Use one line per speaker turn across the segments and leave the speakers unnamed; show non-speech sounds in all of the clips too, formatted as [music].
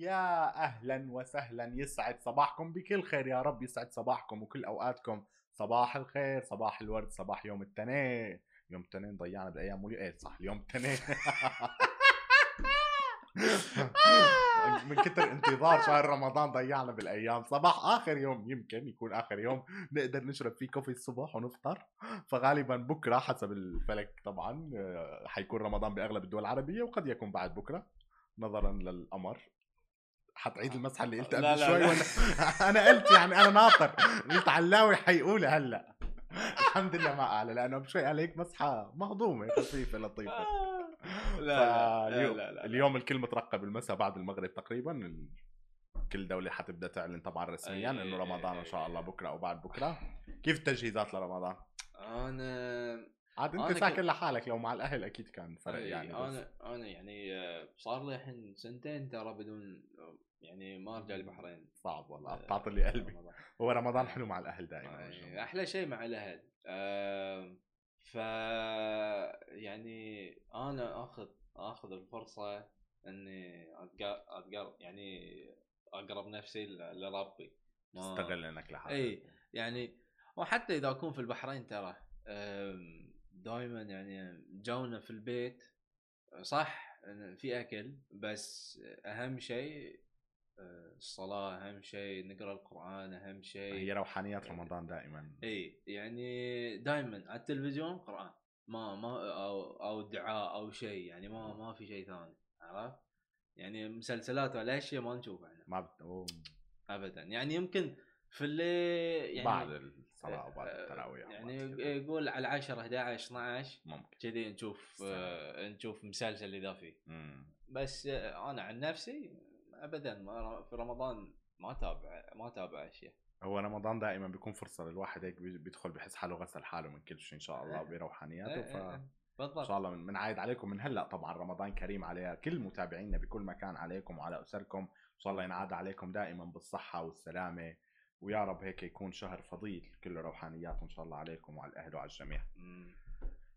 يا أهلا وسهلا يسعد صباحكم بكل خير. يا رب يسعد صباحكم وكل أوقاتكم. صباح الخير صباح الورد صباح يوم التنين يوم التنين ضيعنا بالأيام إيه صح؟ اليوم التنين [laughs] من كتر انتظار شهر رمضان ضيعنا بالأيام. صباح آخر يوم يمكن يكون آخر يوم. نقدر نشرب فيه كوفي الصبح ونفطر. فغالبا بكرة حسب الفلك طبعا آه، حيكون رمضان بأغلب الدول العربية وقد يكون بعد بكرة نظرا للقمر. حتعيد المسحة اللي قلتها قبل
لا،
شوي
لا.
ولا؟ [laughs] أنا قلت يعني أنا ناطر. قلت علاوي حيقولها هلأ. الحمد لله ما قال لأنه بشوي قال هيك مسحة مهضومة خفيفه لطيفة.
آه. لا لا لا لا لا
اليوم الكل مترقب المساء بعد المغرب تقريبا. كل دولة حتبدأ تعلن طبعا رسميا
إنه
رمضان
إن
شاء الله بكرة أو بعد بكرة. كيف التجهيزات لرمضان؟
أنا
عاد
أنت
ساكن لحالك لو مع الأهل أكيد كان فرق يعني
أنا أنا يعني آه، صار لي الحين سنتين ترى بدون يعني ما أرجع البحرين
صعب والله
آه،
قطعت لي قلبي
رمضان.
هو رمضان حلو مع الأهل دائما.
أحلى شيء مع الأهل آم، ف يعني أنا آخذ آخذ الفرصة إني. أتقر... يعني أقرب نفسي لربي
تستغل إنك لحالك
إي يعني وحتى إذا أكون في البحرين ترى دائما يعني جونا في البيت صح في أكل بس أهم شيء آه، الصلاة أهم شيء نقرأ القرآن أهم شيء
هي روحانيات رمضان دائما
إي يعني دائما على التلفزيون قرآن ما ما أو أو دعاء أو شيء يعني ما ما في شيء ثاني عرفت؟ يعني مسلسلات ولا أشياء ما نشوفها إحنا
ما بت... أوه.
ابدا يعني يمكن في اللي يعني
بعد الصلاه وبعد التراويح
يعني. يقول على 10 11 12
ممكن.
كذي نشوف. آه نشوف مسلسل اذا فيه. بس آه أنا عن نفسي ابدا ما في رمضان ما تابع ما تابع أشياء.
هو رمضان دائما بيكون فرصة للواحد هيك بي- بيدخل بحس حاله غسل حاله من كل شيء إن شاء الله وبروحانياته
إيه،
ف
إيه، إيه.
إن
بالضبط
شاء الله من عايد عليكم. من هلأ طبعا رمضان كريم على كل متابعينا بكل مكان عليكم وعلى أسركم. إن شاء الله ينعاد عليكم دائما بالصحة والسلامة. ويا رب هيك يكون شهر فضيل كله روحانيات إن شاء الله عليكم وعلى الأهل وعلى الجميع.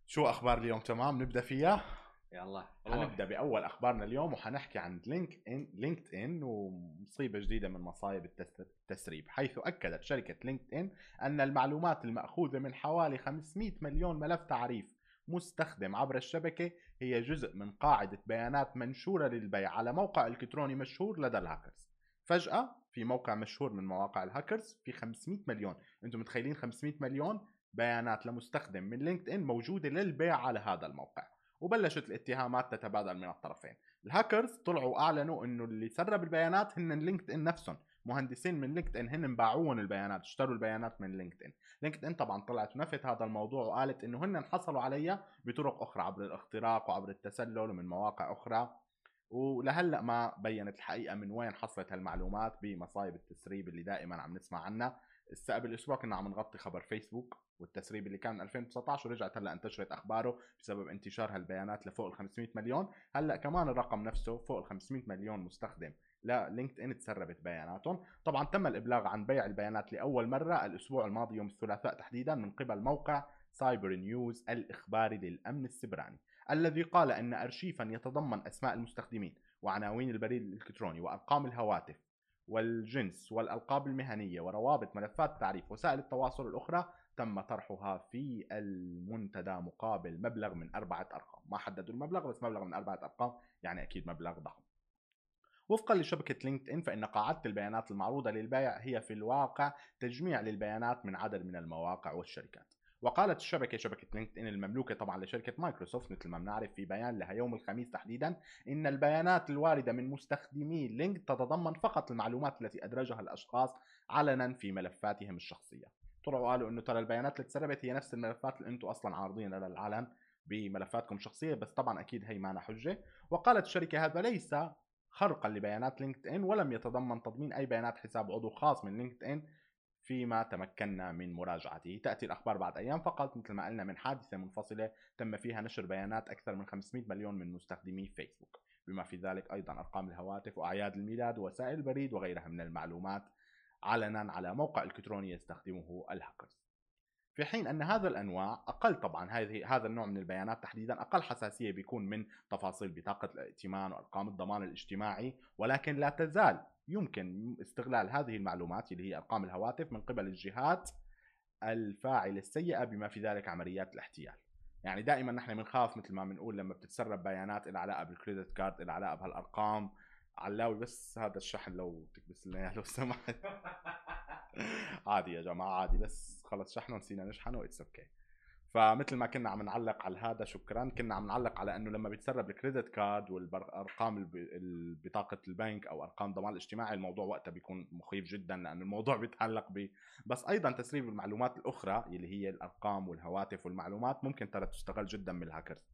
شو أخبار اليوم؟ تمام؟ نبدأ فيها؟
يلا
حنبدا بأول أخبارنا اليوم وحنحكي عن لينك ان لينكد ان ومصيبة جديدة من مصايب التس- التسريب حيث أكدت شركة لينكد أن ان المعلومات المأخوذة من حوالي 500 مليون ملف تعريف مستخدم عبر الشبكة هي جزء من قاعدة بيانات منشورة للبيع على موقع إلكتروني مشهور لدى الهاكرز. فجأة في موقع مشهور من مواقع الهاكرز في 500 مليون. أنتم متخيلين 500 مليون؟ بيانات لمستخدم من لينكد ان موجودة للبيع على هذا الموقع. وبلشت الاتهامات تتبادل من الطرفين. الهاكرز طلعوا اعلنوا إنه اللي سرب البيانات هن LinkedIn نفسهم. مهندسين من لينكد ان هن باعوهم البيانات اشتروا البيانات من لينكد ان لينكد ان طبعا طلعت ونفت هذا الموضوع وقالت إنه هن حصلوا عليها بطرق أخرى عبر الاختراق وعبر التسلل ومن مواقع أخرى. ولهلأ ما بينت الحقيقة من وين حصلت هالمعلومات بمصايب التسريب اللي دائما عم نسمع عنها. الس- قبل أسبوع كنا عم نغطي خبر فيسبوك والتسريب اللي كان 2019 ورجعت هلأ انتشرت أخباره بسبب انتشار هالبيانات لفوق ال 500 مليون. هلأ كمان الرقم نفسه فوق ال 500 مليون مستخدم للينكد ان تسربت بياناتهم. طبعا تم الإبلاغ عن بيع البيانات لأول مرة الأسبوع الماضي يوم الثلاثاء تحديدا من قبل موقع CyberNews الإخباري للأمن السبراني. الذي قال أن ارشيفا يتضمن أسماء المستخدمين وعناوين البريد الإلكتروني وأرقام الهواتف والجنس والألقاب المهنية وروابط ملفات تعريف وسائل التواصل الأخرى تم طرحها في المنتدى مقابل مبلغ من أربعة أرقام. ما حددوا المبلغ بس مبلغ من أربعة أرقام يعني أكيد مبلغ ضخم. وفقا لشبكة LinkedIn فإن قاعدة البيانات المعروضة للبيع هي في الواقع تجميع للبيانات من عدد من المواقع والشركات. وقالت الشبكة شبكة LinkedIn المملوكة طبعا لشركة مايكروسوفت مثل ما بنعرف في بيان لها يوم الخميس تحديدا إن البيانات الواردة من مستخدمي LinkedIn تتضمن فقط المعلومات التي أدرجها الأشخاص علنا في ملفاتهم الشخصية. طلعوا قالوا إنه ترى البيانات اللي اتسربت هي نفس الملفات اللي أنتم أصلا عارضينها للعلن بملفاتكم الشخصية بس طبعا أكيد هي معنا حجة. وقالت الشركة هذا ليس خرقا لبيانات LinkedIn ولم يتضمن تضمين أي بيانات حساب عضو خاص من لينكد ان فيما تمكنا من مراجعته. تأتي الأخبار بعد أيام فقط. مثل ما قلنا من حادثة منفصلة تم فيها نشر بيانات أكثر من 500 مليون من مستخدمي فيسبوك. بما في ذلك أيضا أرقام الهواتف وأعياد الميلاد ووسائل البريد وغيرها من المعلومات. علنا على موقع إلكتروني يستخدمه الهاكرز. في حين أن هذا الأنواع أقل طبعا هذه هذا النوع من البيانات تحديدا أقل حساسية بيكون من تفاصيل بطاقة الائتمان وأرقام الضمان الاجتماعي ولكن لا تزال يمكن استغلال هذه المعلومات اللي هي أرقام الهواتف من قبل الجهات الفاعلة السيئة بما في ذلك عمليات الاحتيال. يعني دائما نحن بنخاف مثل ما بنقول لما بتتسرب بيانات لها علاقة بال credit card لها علاقة بهالارقام علاوي بس هذا الشحن لو تكبس لنا إياه لو سمحت. [laughs] عادي يا جماعة عادي بس خلص شحنه نسينا نشحنه it's okay فمثل ما كنا عم نعلق على هذا شكرا. كنا عم نعلق على إنه لما بيتسرب ال credit card والأرقام بطاقه البنك أو أرقام الضمان الاجتماعي الموضوع وقتها بيكون مخيف جدا لأن الموضوع [laughs] بيتعلق ب بس أيضا تسريب المعلومات الأخرى اللي هي الأرقام والهواتف والمعلومات ممكن ترى تستغل جدا من الهاكرز.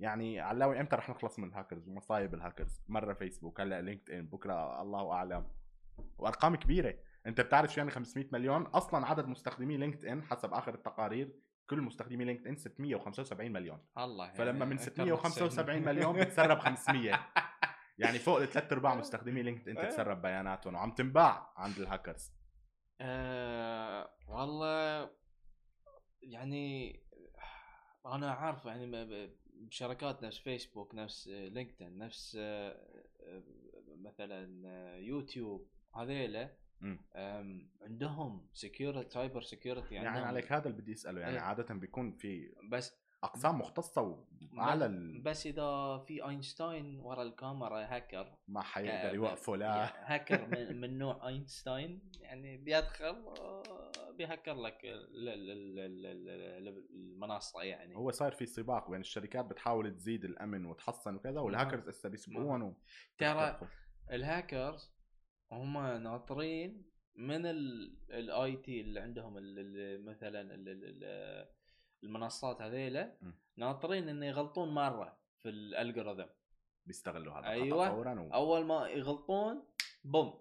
يعني علاوي إمتى رح نخلص من الهاكرز ومصايب الهاكرز؟ مرة فيسبوك هلأ لينكد ان بكرة الله أعلم. وأرقام كبيرة. أنت بتعرف شو يعني 500 مليون؟ أصلا عدد مستخدمي لينكد ان حسب آخر التقارير كل مستخدمي لينكد ان 675 مليون.
الله يعني
فلما من 675 مليون بتسرب 500 [laughs] يعني فوق ثلاث أرباع مستخدمي لينكد ان تتسرب بياناتهم. وعم تنباع عند الهاكرز.
أه والله يعني أنا عارف يعني بشركات نفس فيسبوك نفس LinkedIn نفس آه، آه، مثلا آه، يوتيوب هذيلا عندهم security cyber security
يعني, يعني عليك هذا اللي بدي اساله يعني إيه. عادة بيكون في
بس
أقسام مختصة وعلى ال...
بس إذا في اينشتاين ورا الكاميرا هاكر
ما حيقدر يوقفه لا.
هاكر [laughs] من, من نوع اينشتاين يعني بيدخل بيهكر لك المنصة يعني.
هو صار في سباق بين الشركات بتحاول تزيد الأمن وتحصن وكذا والهاكرز هسه بيسبقون
ترى الهاكرز هم ناطرين من ال IT اللي عندهم مثلا المنصات هذيلا ناطرين إنه يغلطون مرة في ال algorithm
بيستغلوا هذا
أيوه. فورا و... أول ما يغلطون boom.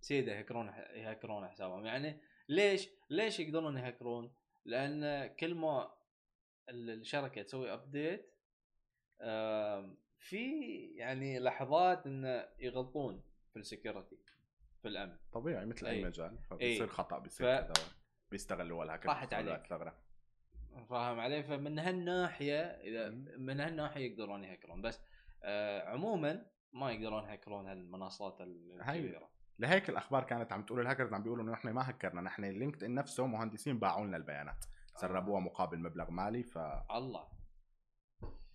سيدة يهكرون يهكرون حسابهم. يعني ليش؟ ليش يقدرون يهكرون؟ لأن كل ما الشركة تسوي update في يعني لحظات إنه يغلطون. في ال security في الأمن.
طبيعي مثل أي, أي مجال. فبيصير خطأ بيصير ف... بيستغلوا الهاكر
راحت عليك. فاهم علي فمن هالناحية إذا من هالناحية يقدرون يهكرون. بس آه عموما ما يقدرون يهكرون هالمنصات الكبيرة.
لهيك الأخبار كانت عم تقول الهاكرز عم بيقولوا إنه نحن ما هكرنا. نحن LinkedIn نفسه مهندسين باعوا لنا البيانات سربوها مقابل مبلغ مالي ف
الله.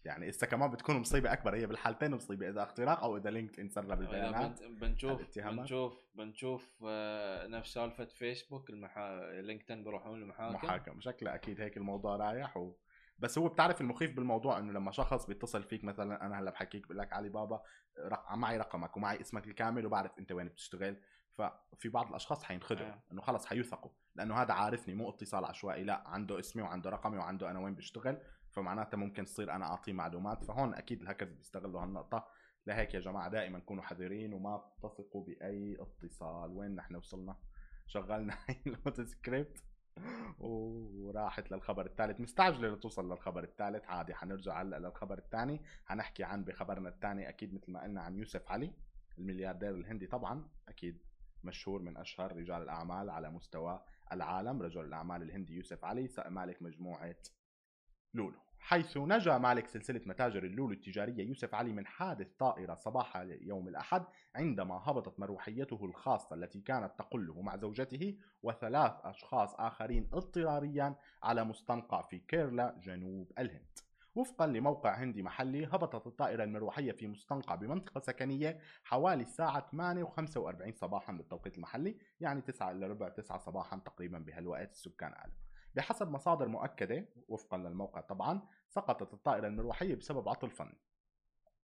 يعني اسا كمان بتكون مصيبة أكبر هي بالحالتين مصيبة إذا اختراق أو إذا LinkedIn سرب البيانات
بنشوف بنشوف بنشوف آه، نفس سالفة فيسبوك المحا... LinkedIn بيروحون المحاكم.
محاكم. شكله أكيد هيك الموضوع رايح و... بس هو بتعرف المخيف بالموضوع إنه لما شخص بيتصل فيك مثلا أنا هلأ بحكيك بقول لك علي بابا رق... معي رقمك ومعي اسمك الكامل وبعرف أنت وين بتشتغل. ففي بعض الأشخاص حينخدعوا آه. إنه خلص حيوثقوا لأنه هذا عارفني مو اتصال عشوائي لا عنده اسمي وعنده رقمي وعنده أنا وين بشتغل. فمعناتها ممكن تصير أنا أعطيه معلومات فهون أكيد الهاكرز بيستغلوا هالنقطة. لهيك يا جماعة دائما كونوا حذرين وما تثقوا بأي اتصال. وين نحن وصلنا؟ شغلنا [laughs] هاي سكريبت وراحت للخبر الثالث. مستعجلة لتوصل للخبر الثالث. عادي حنرجع هلأ للخبر الثاني. حنحكي عن بخبرنا الثاني أكيد مثل ما قلنا عن يوسف علي الملياردير الهندي طبعا. أكيد مشهور من أشهر رجال الأعمال على مستوى العالم رجل الأعمال الهندي يوسف علي مالك مجموعة لولو. حيث نجا مالك سلسلة متاجر اللولو التجارية يوسف علي من حادث طائرة صباح يوم الأحد عندما هبطت مروحيته الخاصة التي كانت تقله مع زوجته وثلاث أشخاص آخرين اضطراريا على مستنقع في كيرلا جنوب الهند. وفقا لموقع هندي محلي هبطت الطائرة المروحية في مستنقع بمنطقة سكنية حوالي الساعة 8 و45 صباحا بالتوقيت المحلي يعني 9 إلى ربع 9 صباحا تقريبا بهالوقت السكان قالوا بحسب مصادر مؤكدة وفقا للموقع طبعا سقطت الطائرة المروحية بسبب عطل فني.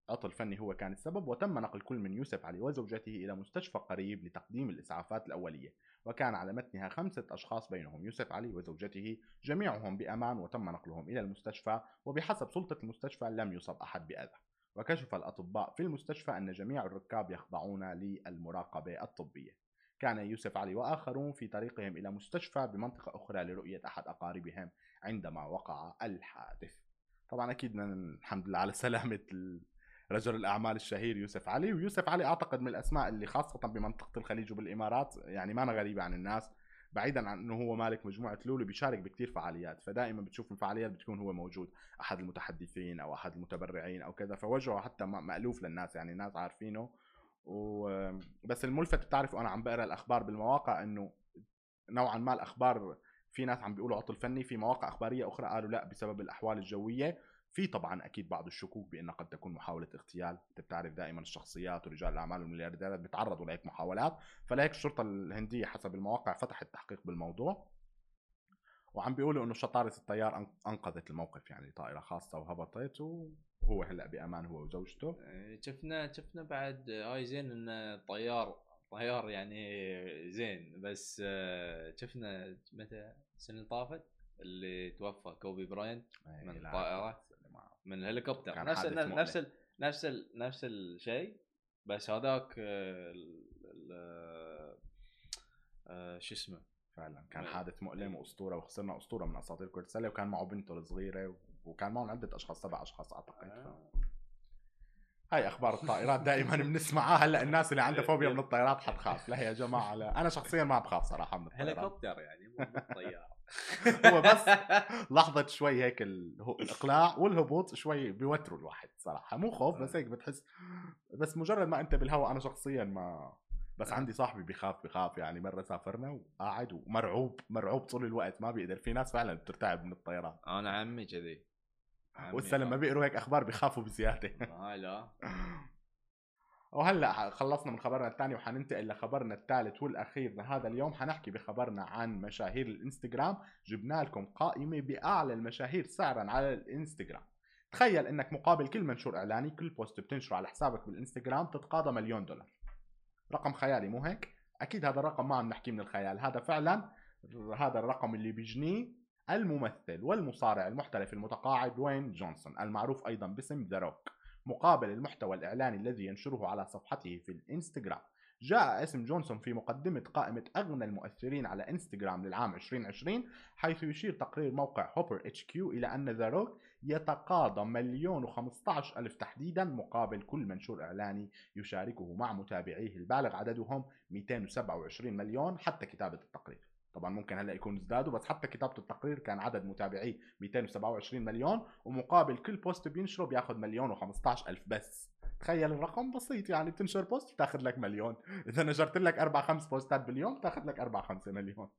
عطل فني هو كان السبب وتم نقل كل من يوسف علي وزوجته إلى مستشفى قريب لتقديم الإسعافات الأولية. وكان على متنها خمسة أشخاص بينهم يوسف علي وزوجته جميعهم بأمان وتم نقلهم إلى المستشفى وبحسب سلطة المستشفى لم يصب أحد بأذى. وكشف الأطباء في المستشفى أن جميع الركاب يخضعون للمراقبة الطبية. كان يوسف علي وآخرون في طريقهم إلى مستشفى بمنطقة أخرى لرؤية أحد أقاربهم عندما وقع الحادث. طبعا أكيد الحمد لله على سلامة رجل الأعمال الشهير يوسف علي ويوسف علي أعتقد من الأسماء اللي خاصة بمنطقة الخليج وبالإمارات يعني ما أنا غريبة عن الناس بعيدا عن إنه هو مالك مجموعة لولو بيشارك بكثير فعاليات فدائما بتشوف الفعاليات بتكون هو موجود أحد المتحدثين أو أحد المتبرعين أو كذا فوجهه حتى م- مألوف للناس يعني الناس عارفينه و... بس الملفت بتعرف وأنا عم بقرأ الأخبار بالمواقع إنه نوعا ما الأخبار في ناس عم بيقولوا عطل فني في مواقع أخبارية أخرى قالوا لا بسبب الأحوال الجوية. في طبعا أكيد بعض الشكوك بأنها قد تكون محاولة اغتيال. أنت بتعرف دائما الشخصيات ورجال الأعمال والمليارديرات بيتعرضوا لهيك محاولات. فلهيك الشرطة الهندية حسب المواقع فتحت تحقيق بالموضوع. وعم بيقولوا إنه شطارة الطيار أن- أنقذت الموقف يعني طائرة خاصة وهبطت وهو هلا بأمان هو وزوجته
آه، شفنا شفنا بعد آه، هاي زين إنه طيار طيار يعني زين بس آه، شفنا متى السنة اللي طافت اللي توفى كوبي براينت من
إيه، لا،
الطائرة.
ما-
من الهليكوبتر نفس ال-. نفس ال نفس ال نفس الشيء بس هذاك آه، آه، شو اسمه
فعلا كان
إيه.
حادث مؤلم وأسطورة وخسرنا أسطورة من أساطير كرة السلة وكان معه بنته الصغيرة وكان معهم عدة أشخاص سبع أشخاص أعتقد. ف...
آه.
هاي أخبار الطائرات دائما بنسمعها. هلأ الناس اللي عندها فوبيا من الطيارات حتخاف لا يا جماعة لا. أنا شخصيا ما بخاف صراحة من الطيارات.
هليكوبتر يعني مو مو طيار [laughs]
هو بس لحظة شوي هيك الاقلاع والهبوط شوي بيوتروا الواحد صراحة. مو خوف بس هيك بتحس. بس مجرد ما أنت بالهواء أنا شخصيا ما بس
آه.
عندي صاحبي بخاف بخاف يعني. مرة سافرنا وقاعد ومرعوب مرعوب طول الوقت. ما بيقدر. في ناس فعلا بترتعب من الطيران.
أنا عمي كذي.
وهسه لما
خاف.
بيقروا هيك أخبار بيخافوا بزيادة. [laughs]
هاي لا. [laughs]
وهلأ خلصنا من خبرنا الثاني وحننتقل لخبرنا الثالث والأخير. لهذا اليوم حنحكي بخبرنا عن مشاهير الإنستغرام. جبنا لكم قائمة بأعلى المشاهير سعرا على الإنستغرام. تخيل إنك مقابل كل منشور إعلاني كل بوست بتنشره على حسابك بالإنستغرام تتقاضى مليون دولار. رقم خيالي مو هيك؟ أكيد هذا الرقم ما عم نحكي من الخيال. هذا فعلا هذا الرقم اللي بيجنيه الممثل والمصارع المحترف المتقاعد دوين جونسون المعروف أيضا باسم ذا روك مقابل المحتوى الإعلاني الذي ينشره على صفحته في الإنستغرام. جاء اسم جونسون في مقدمة قائمة أغنى المؤثرين على إنستغرام للعام 2020 حيث يشير تقرير موقع هوبر HQ إلى أن ذا روك يتقاضى مليون و15 ألف تحديدا مقابل كل منشور إعلاني يشاركه مع متابعيه البالغ عددهم 227 مليون حتى كتابة التقرير. طبعا ممكن هلأ يكون ازدادوا بس حتى كتابة التقرير كان عدد متابعيه 227 مليون ومقابل كل post بينشره بياخذ مليون و15 ألف بس. تخيل الرقم بسيط يعني بتنشر post بتاخذ لك مليون. [laughs] إذا نشرت لك أربع خمس post ات باليوم بتاخذ لك أربع خمسة مليون.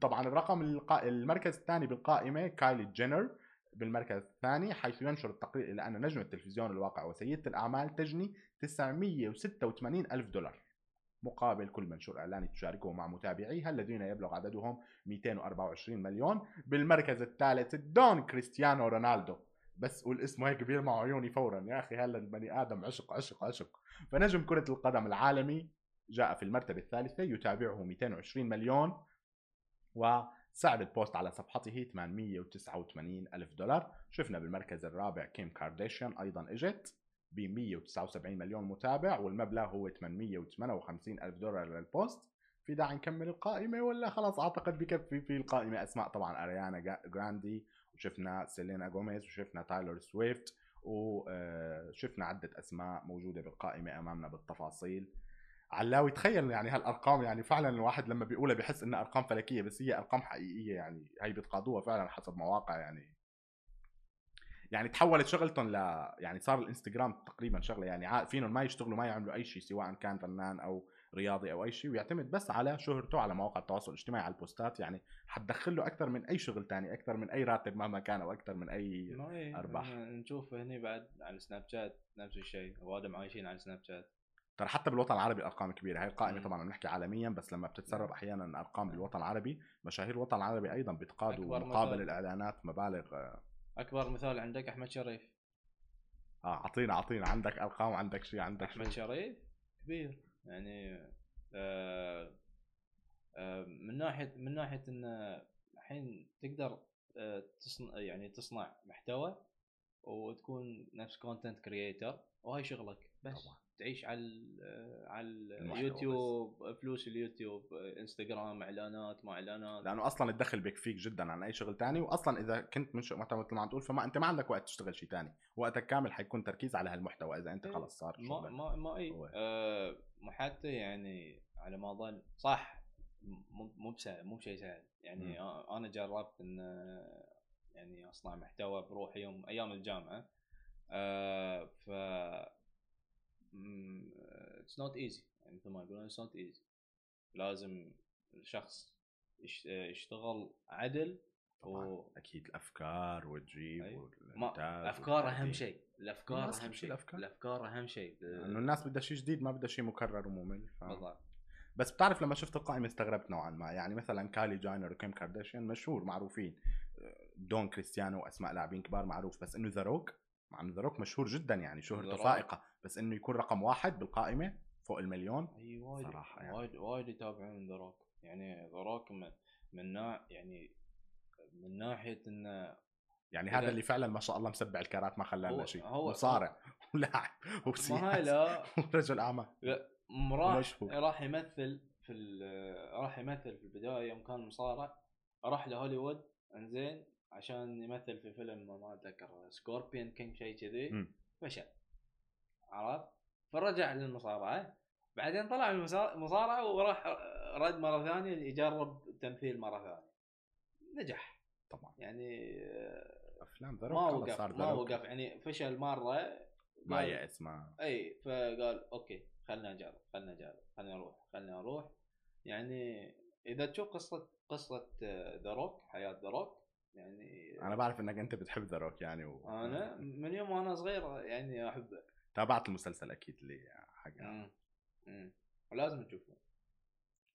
طبعا الرقم القا... المركز الثاني بالقائمة كايلي جينر بالمركز الثاني حيث ينشر التقرير إلى أن نجم التلفزيون الواقع وسيدة الأعمال تجني 986 ألف دولار. مقابل كل منشور إعلاني تشاركه مع متابعيها الذين يبلغ عددهم 224 مليون. بالمركز الثالث الدون كريستيانو رونالدو. بس قول اسمه هيك بيلمع عيوني فورا. يا أخي هلا البني آدم عشق عشق عشق. فنجم كرة القدم العالمي جاء في المرتبة الثالثة يتابعه 220 مليون وسعر ال post على صفحته 889 ألف دولار. شفنا بالمركز الرابع كيم كارديشيان أيضا إجت. ب 179 مليون متابع والمبلغ هو 858 ألف دولار لل post. في داعي نكمل القائمة ولا خلاص؟ أعتقد بكفي في القائمة. أسماء طبعا أريانا جراندي وشفنا سيلينا جوميز وشفنا تايلور سويفت وشفنا عدة أسماء موجودة بالقائمة أمامنا بالتفاصيل. علاوي تخيل يعني هالأرقام يعني فعلا الواحد لما بيقولها بيحس إنها أرقام فلكية بس هي أرقام حقيقية يعني. هي بتقاضوها فعلا حسب مواقع يعني يعني تحولت شغلتهم ل يعني صار الإنستغرام تقريبا شغلة يعني فينهم ما يشتغلوا ما يعملوا أي شيء سواء كان فنان أو رياضي أو أي شيء ويعتمد بس على شهرته على مواقع التواصل الاجتماعي على البوستات يعني حتدخل له أكثر من أي شغل تاني أكثر من أي راتب مهما كان أو أكثر من أي
ما هي
أرباح.
نشوف هني بعد على سناب شات نفس الشيء وادم عايشين على سناب شات
ترى حتى بالوطن العربي أرقام كبيرة هاي القائمة
مم.
طبعا عم نحكي عالميا بس لما بتتسرب
نعم.
أحيانا أرقام بالوطن العربي مشاهير الوطن العربي أيضا بيتقاضوا مقابل. الإعلانات مبالغ آه
أكبر مثال عندك أحمد شريف.
اعطينا اعطينا عندك أرقام عندك شيء عندك
أحمد
شيء
شريف؟ كبير. يعني آه آه من ناحية من ناحية انه الحين تقدر آه تصنع يعني تصنع محتوى وتكون نفس content creator وهاي شغلك بس.
طبعاً.
تعيش على ال- على اليوتيوب فلوس اليوتيوب انستغرام إعلانات ما إعلانات
لأنه أصلا الدخل بيكفيك جدا عن أي شغل تاني واصلا إذا كنت منشئ محتوى مثل ما عم تقول فما أنت ما عندك وقت تشتغل شيء تاني وقتك كامل حيكون تركيز على هالمحتوى إذا أنت
إيه.
خلص صار
ما ما ما
إي.
آه حتى يعني على ما أظن صح مو مو بسهل مو بشيء سهل يعني. آ- أنا جربت إن يعني أصنع محتوى بروحي يوم أيام الجامعة آه ف it's not easy يعني مثل ما يقولون it's not easy لازم الشخص يش- يشتغل عدل
طبعا.
و...
أكيد الأفكار وتجيب
أيوة. ما
والإنتاج
أفكار
أهم.
شيء. الأفكار
أهم
شيء.
الأفكار.
الأفكار أهم شيء.
انه الناس بدها شيء جديد ما بدها شيء مكرر وممل ف...
بالضبط.
بس بتعرف لما شفت القائمة استغربت نوعا ما. يعني مثلا كايلي جينر وكيم كارداشيان مشهور معروفين. دون كريستيانو وأسماء لاعبين كبار معروف بس إنه ذا روك مع إنه ذا روك مشهور جدا يعني شهرته. فائقة. بس إنه يكون رقم واحد بالقائمة فوق المليون
أي وايد
صراحة يعني.
وايد وايد يتابعون ذا روك يعني ذا روك من, من نوع يعني من ناحية إنه
يعني هذا اللي فعلا ما شاء الله مسبع الكارات ما خلى لنا شيء
هو-
مصارع [laughs] ولاعب. وسياسي
لا. [laughs]
ورجل اعمال
راح. راح يمثل في راح يمثل في البداية يوم كان مصارع. راح لهوليوود. إنزين. عشان يمثل في فيلم ما أتذكر سكوربيون كينج شيء كذي. فشل. عرفت؟ فرجع للمصارعة. بعدين طلع من المصا- المصارعه وراح رد مرة ثانية يجرب التمثيل مرة ثانية. نجح.
طبعا.
يعني
أفلام ذا
ما وقف
صار
ما وقف. يعني فشل مرة
ما يأس ما
إي فقال okay خلنا نجرب خلنا نجرب خلنا نروح خلنا نروح. يعني إذا تشوف قصة قصة ذا روك حياة ذا روك يعني
أنا بعرف إنك أنت بتحب ذا روك يعني و...
أنا من يوم وأنا صغير يعني أحبه.
تابعت المسلسل أكيد اللي
مم. مم. ولازم تشوفه.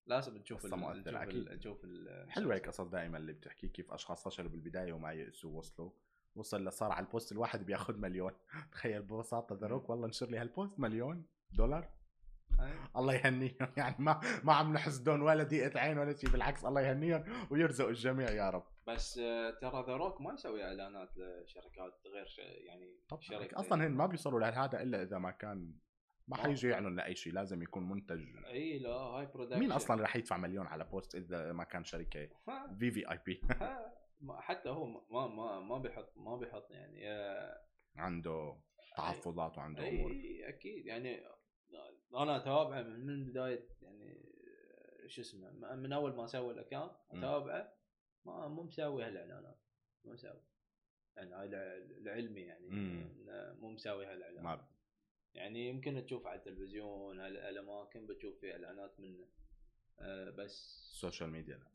لازم تشوف
قصة مؤثرة أكيد.
تشوف
حلوة هيك قصص دائما اللي بتحكي كيف أشخاص فشلوا بالبداية وما يأسوا ووصلوا وصل لصار على ال post الواحد بياخذ مليون. [laughs] تخيل ببساطة ذا روك والله انشر لي هال post مليون دولار. الله يهنيهم. [laughs] يعني ما ما عم نحسدون ولا ضيقة عين ولا شيء بالعكس الله يهنيهم. ويرزق الجميع يا رب.
بس آه، ترى ذا روك ما يسوي إعلانات لشركات غير ش- يعني
طبعا
شركة
أصلا هن ما بيوصلوا لهذا إلا إذا ما كان ما حيجي يعلن لأي شيء لازم يكون منتج.
إي لا هاي production
مين أصلا رح يدفع مليون على post إذا ما كان شركة في
VIP حتى هو ما ما ما بيحط ما بيحط يعني آه،
عنده تحفظات وعنده أمور.
اي أكيد يعني أنا أتابعه من بداية يعني آه، شو اسمه من أول ما سوى ال
account.
أتابعه. ما مو مسوي هالاعلانات مو مسوي يعني هاي الع- العلمي يعني مو مسوي هالاعلانات يعني يمكن تشوف على التلفزيون هال- هالاماكن بتشوف في إعلانات منه آه، بس.
ال social media لا.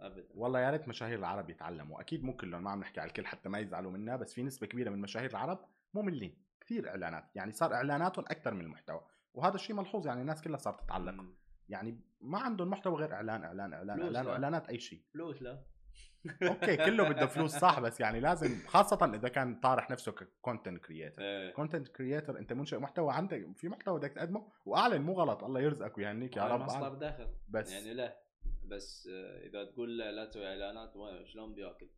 ابدا.
والله يا ريت مشاهير العرب يتعلموا. أكيد مو كلهم ما عم نحكي على الكل حتى ما يزعلوا منا بس في نسبة كبيرة من مشاهير العرب مملين. كثير إعلانات. يعني صار إعلاناتهم أكثر من المحتوى. وهذا الشيء ملحوظ يعني الناس كلها صارت تتعلق. يعني ما عندهم محتوى غير إعلان إعلان
إعلان
إعلان
لا.
واعلانات أي شيء
فلوس لا
okay كله بده فلوس صح بس يعني لازم خاصة إذا كان طارح نفسه ك content creator
إيه.
content creator أنت منشئ محتوى عندك في محتوى بدك تقدمه وأعلن مو غلط الله يرزقك ويهنيك يا رب
مصدر. دخل
بس
يعني له بس آه، إذا تقول لا تسوي إعلانات شلون بيأكل؟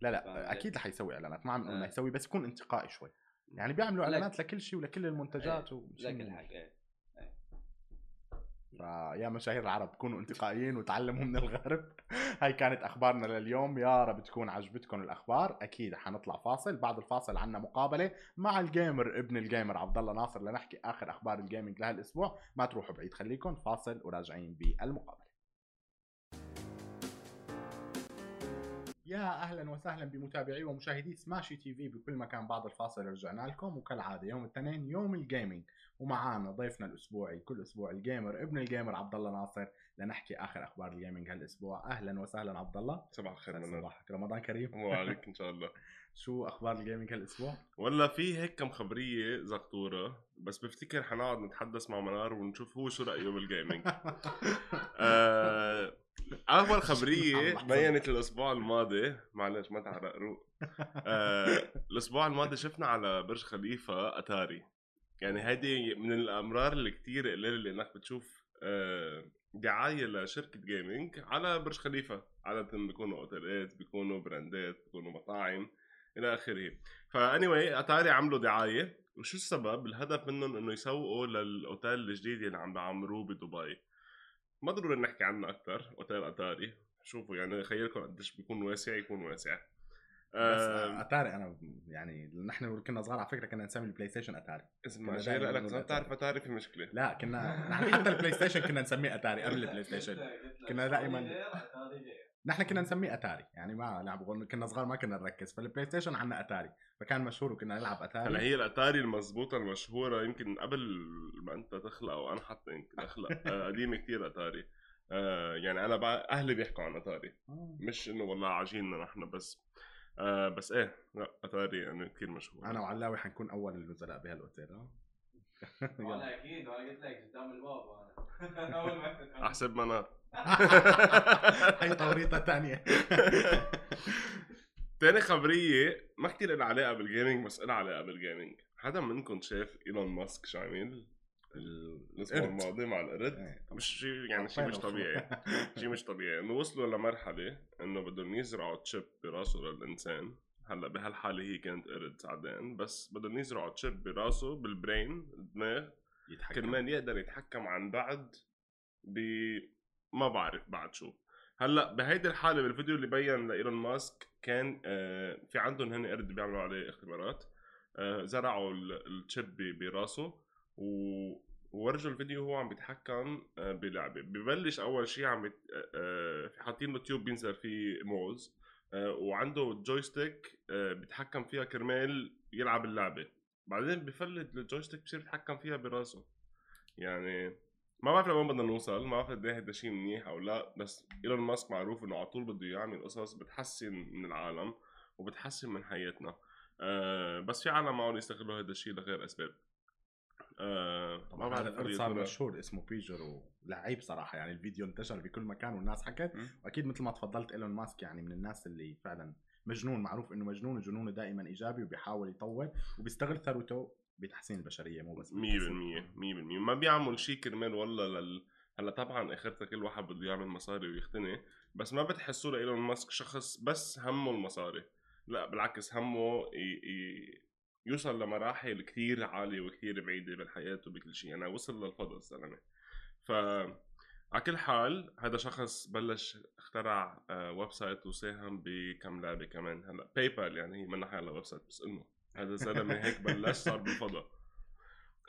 لا لا؟ أكيد رح يسوي إعلانات ما عم نقول ما
آه.
يسوي بس يكون انتقائي شوي يعني بيعملوا إعلانات لكل شيء ولكل المنتجات و...
لك الحق إيه
فيا مشاهير العرب كونوا انتقائيين وتعلموا من الغرب. [laughs] هاي كانت أخبارنا لليوم. يا رب تكون عجبتكم الأخبار. أكيد حنطلع فاصل. بعد الفاصل عنا مقابلة مع ال gamer ابن ال gamer عبد الله ناصر لنحكي آخر أخبار ال gaming لهالأسبوع. ما تروحوا بعيد خليكم. فاصل وراجعين بالمقابلة. يا أهلا وسهلا بمتابعي ومشاهدي سماشي تي في بكل مكان بعد الفاصل رجعنا لكم وكالعادة يوم الاثنين يوم ال gaming ومعانا ضيفنا الأسبوعي كل أسبوع ال gamer ابن ال gamer عبد الله ناصر. لنحكي آخر أخبار ال gaming هالأسبوع. أهلا وسهلا عبد الله.
صباح الخير
صباحك رمضان كريم. [laughs]
وعليك إن شاء الله. [laughs]
شو أخبار ال gaming هالأسبوع؟
ولا في هيك كم خبرية زقطوره بس بفتكر حنقعد نتحدث مع منار ونشوف هو شو رايه بال gaming [laughs] آه، اول [laughs] خبرية بينت الأسبوع الماضي معلش ما تعرق روق آه، الأسبوع الماضي شفنا على برج خليفة أتاري. يعني هيدي من المرات اللي كتير قليلة اللي إنك بتشوف آه، دعاية لشركة gaming على برج خليفة. عاده بيكونوا أوتيلات بيكونوا brandات بيكونوا مطاعم إلى آخره. ف anyway أتاري عملوا دعاية. وشو السبب؟ الهدف منهم إنه يسوقوا للأوتيل الجديد اللي عم بعمروه بدبي. ما ضروري نحكي عنه أكثر اوتيل اتاري شوفوا يعني خيالكم قديش بيكون واسع يكون واسع.
بس
آه،
أتاري أنا يعني نحن كنا صغار على فكرة كنا نسمي البلاي ستيشن أتاري.
اسمع جاي لك
نقول
ما تعرف أتاري. في مشكلة.
لا كنا نحن حتى البلاي ستيشن كنا نسميه أتاري قبل البلاي ستيشن. [laughs] كنا دائماً- نحن كنا نسميه أتاري يعني ما لعب كنا صغار ما كنا نركز فالبلاي ستيشن عنا أتاري فكان مشهور وكنا نلعب
هلا
اتاري
هي الأتاري المضبوطه المشهورة يمكن قبل ما أنت تخلق أو أنا حتى يمكن أخلق. [laughs] آه، قديمة كثير أتاري. آه، يعني أنا بقى أهلي بيحكوا عن أتاري.
آه.
مش إنه والله عاجيننا نحن بس. آه بس إيه لا أتاري يعني كثير مشهور
أنا وعلاوي حنكون أول النزلاء بهالأوتيل ها يلا. [laughs]
أنا أكيد أنا قلت لك قدام الباب أنا [laughs] أول ما
أحسب منار [laughs]
هي توريطة ثانية
تاني خبرية ما كتير لها علاقة بال gaming بس لها علاقة بال gaming حدا منكم شاف إيلون ماسك شو عمل
الأسبوع.
الماضي مع القرد؟
إيه،.
مش شيء يعني شيء مش طبيعي. شيء مش طبيعي. إنه وصلوا لمرحلة إنه بدهم يزرعوا chip براسه للإنسان. هلأ بهالحالة هي كانت قرد سعدان بس بدهم يزرعوا chip براسه بال brain الدماغ
يتحكم.
كرمال يقدر يتحكم عن بعد ب ما بعرف بعد شو هلأ بهيدي الحالة بالفيديو اللي بين إيلون ماسك كان آه في عندهم هن قرد بيعملوا عليه اختبارات آه زرعوا ال- ال chip ب- براسه و وورجوا الفيديو وهو عم بيتحكم آه، بلعبة ببلش أول شيء عم. آه، حاطين له tube بينزل فيه موز وعنده joystick آه، بيتحكم فيها كرمال يلعب اللعبة. بعدين بفلت ال joystick بصير يتحكم فيها براسه. يعني ما بعرف لوين بدنا نوصل ما بعرف قد إيه هذا الشيء منيح أو لا بس إيلون ماسك معروف إنه على طول بده يعمل قصص بتحسن من العالم وبتحسن من حياتنا. أه بس في عالم معهم يستغلوا هذا الشيء لغير أسباب. أه ما
طبعا
بعرف قد
صار مشهور اسمه بيجر ولعيب صراحة يعني الفيديو انتشر بكل مكان والناس حكت. وأكيد مثل ما تفضلت إيلون ماسك يعني من الناس اللي فعلا مجنون معروف إنه مجنون وجنونه دائما إيجابي وبيحاول يطور وبيستغل ثروته بتحسين البشرية مو بس
100% 100% ما بيعمل شيء كرمال والله لل. هلا طبعا اخرتها كل واحد بده يعمل مصاري ويغتني بس ما بتحسوا لإيلون ماسك شخص بس همه المصاري. لا بالعكس همه ي... ي... يوصل لمراحل كثير عالية وكثير بعيدة بالحياة وبكل شيء. يعني وصل للفضاء الزلمة ف على كل حال هذا شخص بلش اخترع آه، website وساهم بكم لعبة كمان. هلا PayPal يعني هي منها حالها website بس إنه هذا الزلمة هيك بلش صار بالفضاء.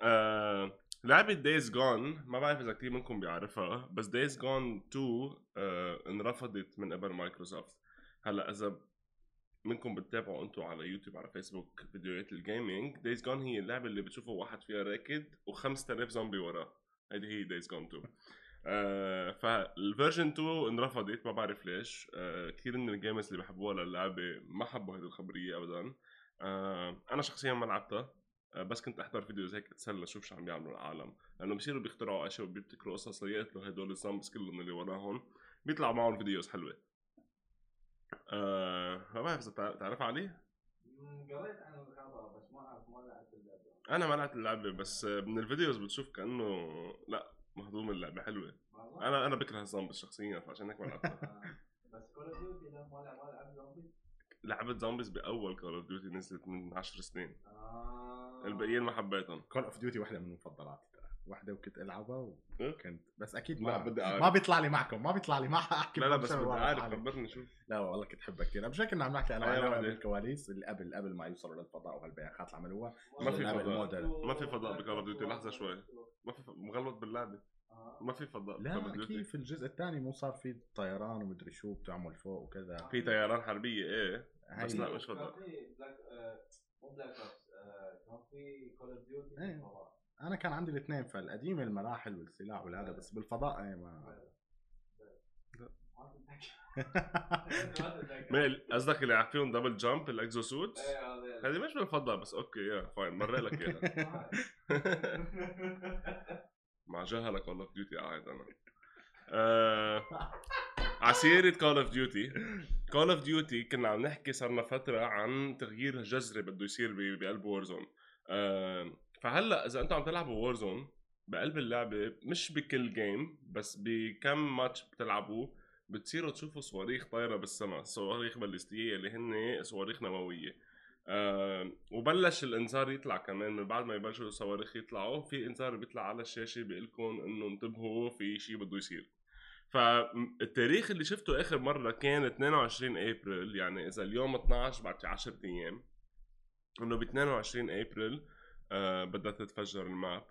آه لعبة Days Gone ما بعرف إذا كثير منكم بيعرفها بس Days Gone 2 آه انرفضت من قبل مايكروسوفت. هلا إذا منكم بتتابعوا أنتم على يوتيوب على فيسبوك فيديوهات ال gaming Days Gone هي اللعبة اللي بتشوفوا واحد فيها راكض و5000 زومبي وراه. هيدي هي Days Gone 2 آه فال version 2 انرفضت ما بعرف ليش. آه كثير من ال gamers اللي بحبوها للعبة ما حبوا هذه الخبرية ابدا. آه أنا شخصيا ما لعبتها. آه، بس كنت أحضر videos هيك أتسلى أشوف شو عم بيعملوا العالم. لأنه بصيروا بيخترعوا أشياء وبيبتكروا قصص ليقتلوا هدول ال zombies كلهم اللي وراهم. بيطلع معهم videos حلوة. آه ما بعرف اذا تع- تعرف علي؟
قريت عن الخبر بس ما أعرف ما لعبت اللعبة.
أنا ما لعبت اللعبة بس من الفيديوز بتشوف كأنه لا مهضوم اللعبة
حلوة؟
أنا أنا بكره ال zombies شخصيا فعشان هيك ما لعبتها [laughs]
آه، بس Call of Duty لا ما لعب ما لعب زومبي؟
لعبت zombies بأول Call of Duty نزلت من 10 سنين.
آه.
الباقيين ما حبيتهم.
كول اوف ديوتي واحدة من مفضلاتي ترى واحدة وكنت ألعبها
إيه؟
وكنت بس
أكيد
ما
بدي أعرف
ما بيطلع لي معكم ما بيطلع لي ما احكي
لا لا
معكم
بس بدي
أعرف.
خبرني شو
لا والله كنت احبها كثير مش هيك كنا عم نحكي أنا
أي
وعلاء
واحدة.
بالكواليس اللي قبل قبل ما يوصلوا للفضاء وهالبياخات اللي عملوها
ما في فضاء.
الموديل.
ما في فضاء بكول اوف ديوتي لحظة شوي ما في مغلط
باللعبة.
ما في فضاء
لا كيف الجزء الثاني مو صار في طيران ومدري شو بتعمل فوق وكذا
في طيران حربية إيه بس
هاي-
لا مش فضاء.
كان في بلاك آه، مو بلاك اوبس آه، كان في كول اوف ديوتي
إيه. أنا كان عندي الاثنين فالقديم المراحل والسلاح والهذا بس بالفضاء إيه ما
ما- قصدك اللي فيهم دبل جامب الإكزو سوت؟
إيه،
هذه مش بالفضاء بس أوكي يا فاين مرق لك إياها. [laughs] مع جهلك كول اوف ديوتي قاعد أنا آه، عسيرة كول اوف ديوتي Call of Duty كنا عم نحكي صرنا فترة عن تغيير جذري بده يصير ب- بقلب Warzone فهلأ إذا أنتم عم تلعبوا Warzone بقلب اللعبة مش بكل game بس بكم ماتش بتلعبوه بتصيروا تشوفوا صواريخ طايرة بالسماء صواريخ باليستية اللي هن صواريخ نووية. آه وبلش الإنذار يطلع كمان من بعد ما يبلشوا الصواريخ يطلعوا في إنذار بيطلع على الشاشة بيقول لكم إنه انتبهوا في شيء بده يصير. فالتاريخ اللي شفته آخر مرة كان 22 ابريل يعني إذا اليوم 12 بعد 10 أيام إنه ب 22 ابريل بدها تتفجر ال map.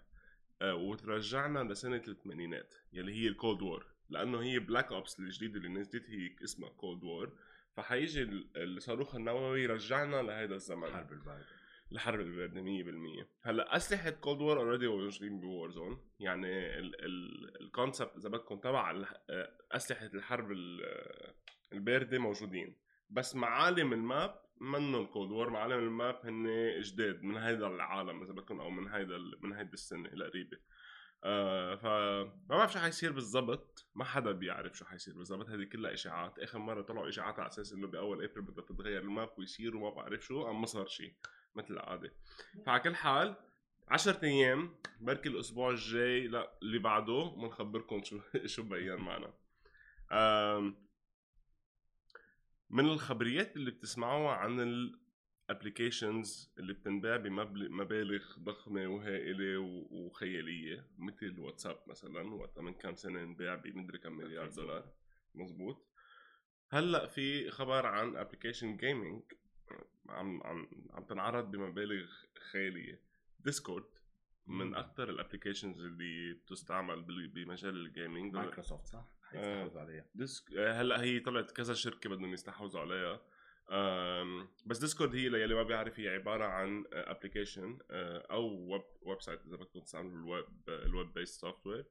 آه وترجعنا لسنة الثمانينات يلي هي ال cold war لأنه هي Black Ops الجديدة اللي نزلت هي اسمها Cold War فحيجي الصاروخ النووي يرجعنا لهذا الزمن.
الحرب الباردة.
الحرب الباردة 100% هلأ أسلحة Cold War already موجودين ب Warzone يعني ال concept إذا بدكم تبع أسلحة الحرب الباردة موجودين. بس معالم ال map منهم Cold War معالم ال map هن جداد من هيدا العالم إذا بدكم أو من هيدا من هيدي السنة القريبه آه فما بعرف شو حيصير بالضبط ما حدا بيعرف شو حيصير بالضبط. هذه كلها إشاعات. آخر مرة طلعوا إشاعات على أساس إنه بأول ابريل بدها تتغير ال map ويصير وما بعرف شو أما ما صار شيء مثل العادة. فعلى كل حال 10 أيام بركي الأسبوع الجاي لا اللي بعده بنخبركم شو [laughs] شو بين معنا. من الخبريات اللي بتسمعوها عن ال applications اللي بتنباع بمبالغ ضخمة وهائلة وخيالية مثل واتساب مثلا وقتها من كم سنة انباع بمدري كم مليار دولار. مزبوط. هلأ في خبر عن application gaming عم عم عم تنعرض بمبالغ خيالية. Discord من أكثر ال applications اللي بتستعمل بمجال ال gaming
مايكروسوفت صح؟ حيستحوذوا عليها.
ديسك هلأ هي طلعت كذا شركة بدهم يستحوذوا عليها. بس Discord هي للي ما بيعرف هي عبارة عن application أو web website إذا بدكم تستعملوا ال web ال web-based software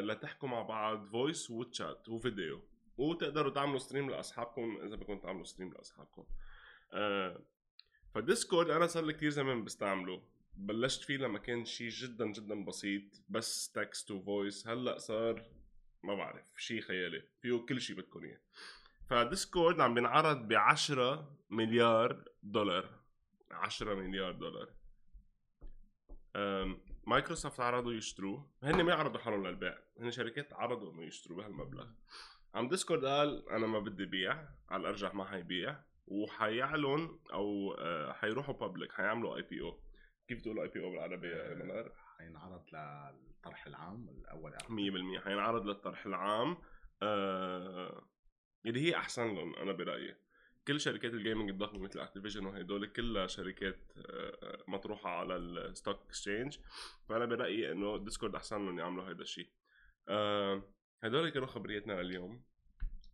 لتحكوا مع بعض voice و chat و video وتقدروا تعملوا stream لأصحابكم إذا بدكم تعملوا stream لأصحابكم. آه ف Discord أنا صار لي كثير زمان بستعمله. بلشت فيه لما كان شيء جدا جدا بسيط بس text و voice هلأ صار ما بعرف شيء خيالي. فيه كل شيء بدكم إياه. ف Discord عم بينعرض ب 10 مليار دولار. 10 مليار دولار. مايكروسوفت عرضوا يشتروه. هن ما عرضوا حالهم للبيع. هن شركات عرضوا إنه يشتروا بهالمبلغ. عم Discord قال أنا ما بدي بيع. على الأرجح ما حيبيع وحيعلن أو آه، حيروحوا public حيعملوا IPO كيف تقول IPO بالعربي يا منار؟
حينعرض للطرح العام الأول
100% حينعرض للطرح العام آه اللي هي أحسن لهم أنا برأيي كل شركات ال gaming الضخمة مثل Activision وهدول كلها شركات آه، مطروحة على ال stock exchange فأنا برأيي إنه Discord أحسن لهم يعملوا هذا الشيء آه هدول كانوا خبريتنا لليوم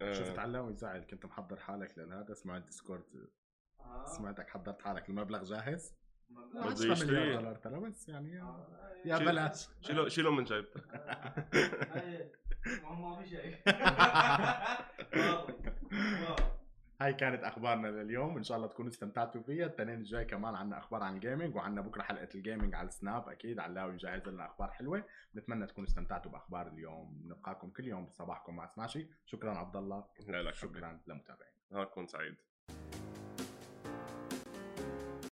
آه. شفت علاوي زعل كنت محضر حالك لهذا سمعت Discord آه. سمعتك حضرت حالك المبلغ جاهز؟
ما مليار
دولار ترى بس يعني آه. يا بلاش.
شيلوا شيلوا من جيبتك [laughs]
ما في شيء. [laughs]
هاي كانت أخبارنا لليوم. إن شاء الله تكونوا استمتعتوا فيها. التنين الجاي كمان عندنا أخبار عن ال gaming وعندنا بكرة حلقة ال gaming على السناب أكيد. علاوي جاهز لنا أخبار حلوة. بنتمنى تكونوا استمتعتوا بأخبار اليوم. نلقاكم كل يوم بصباحكم مع سماشي شكرا عبد الله.
لا لا
شكرا لمتابعين
نهاركم سعيد.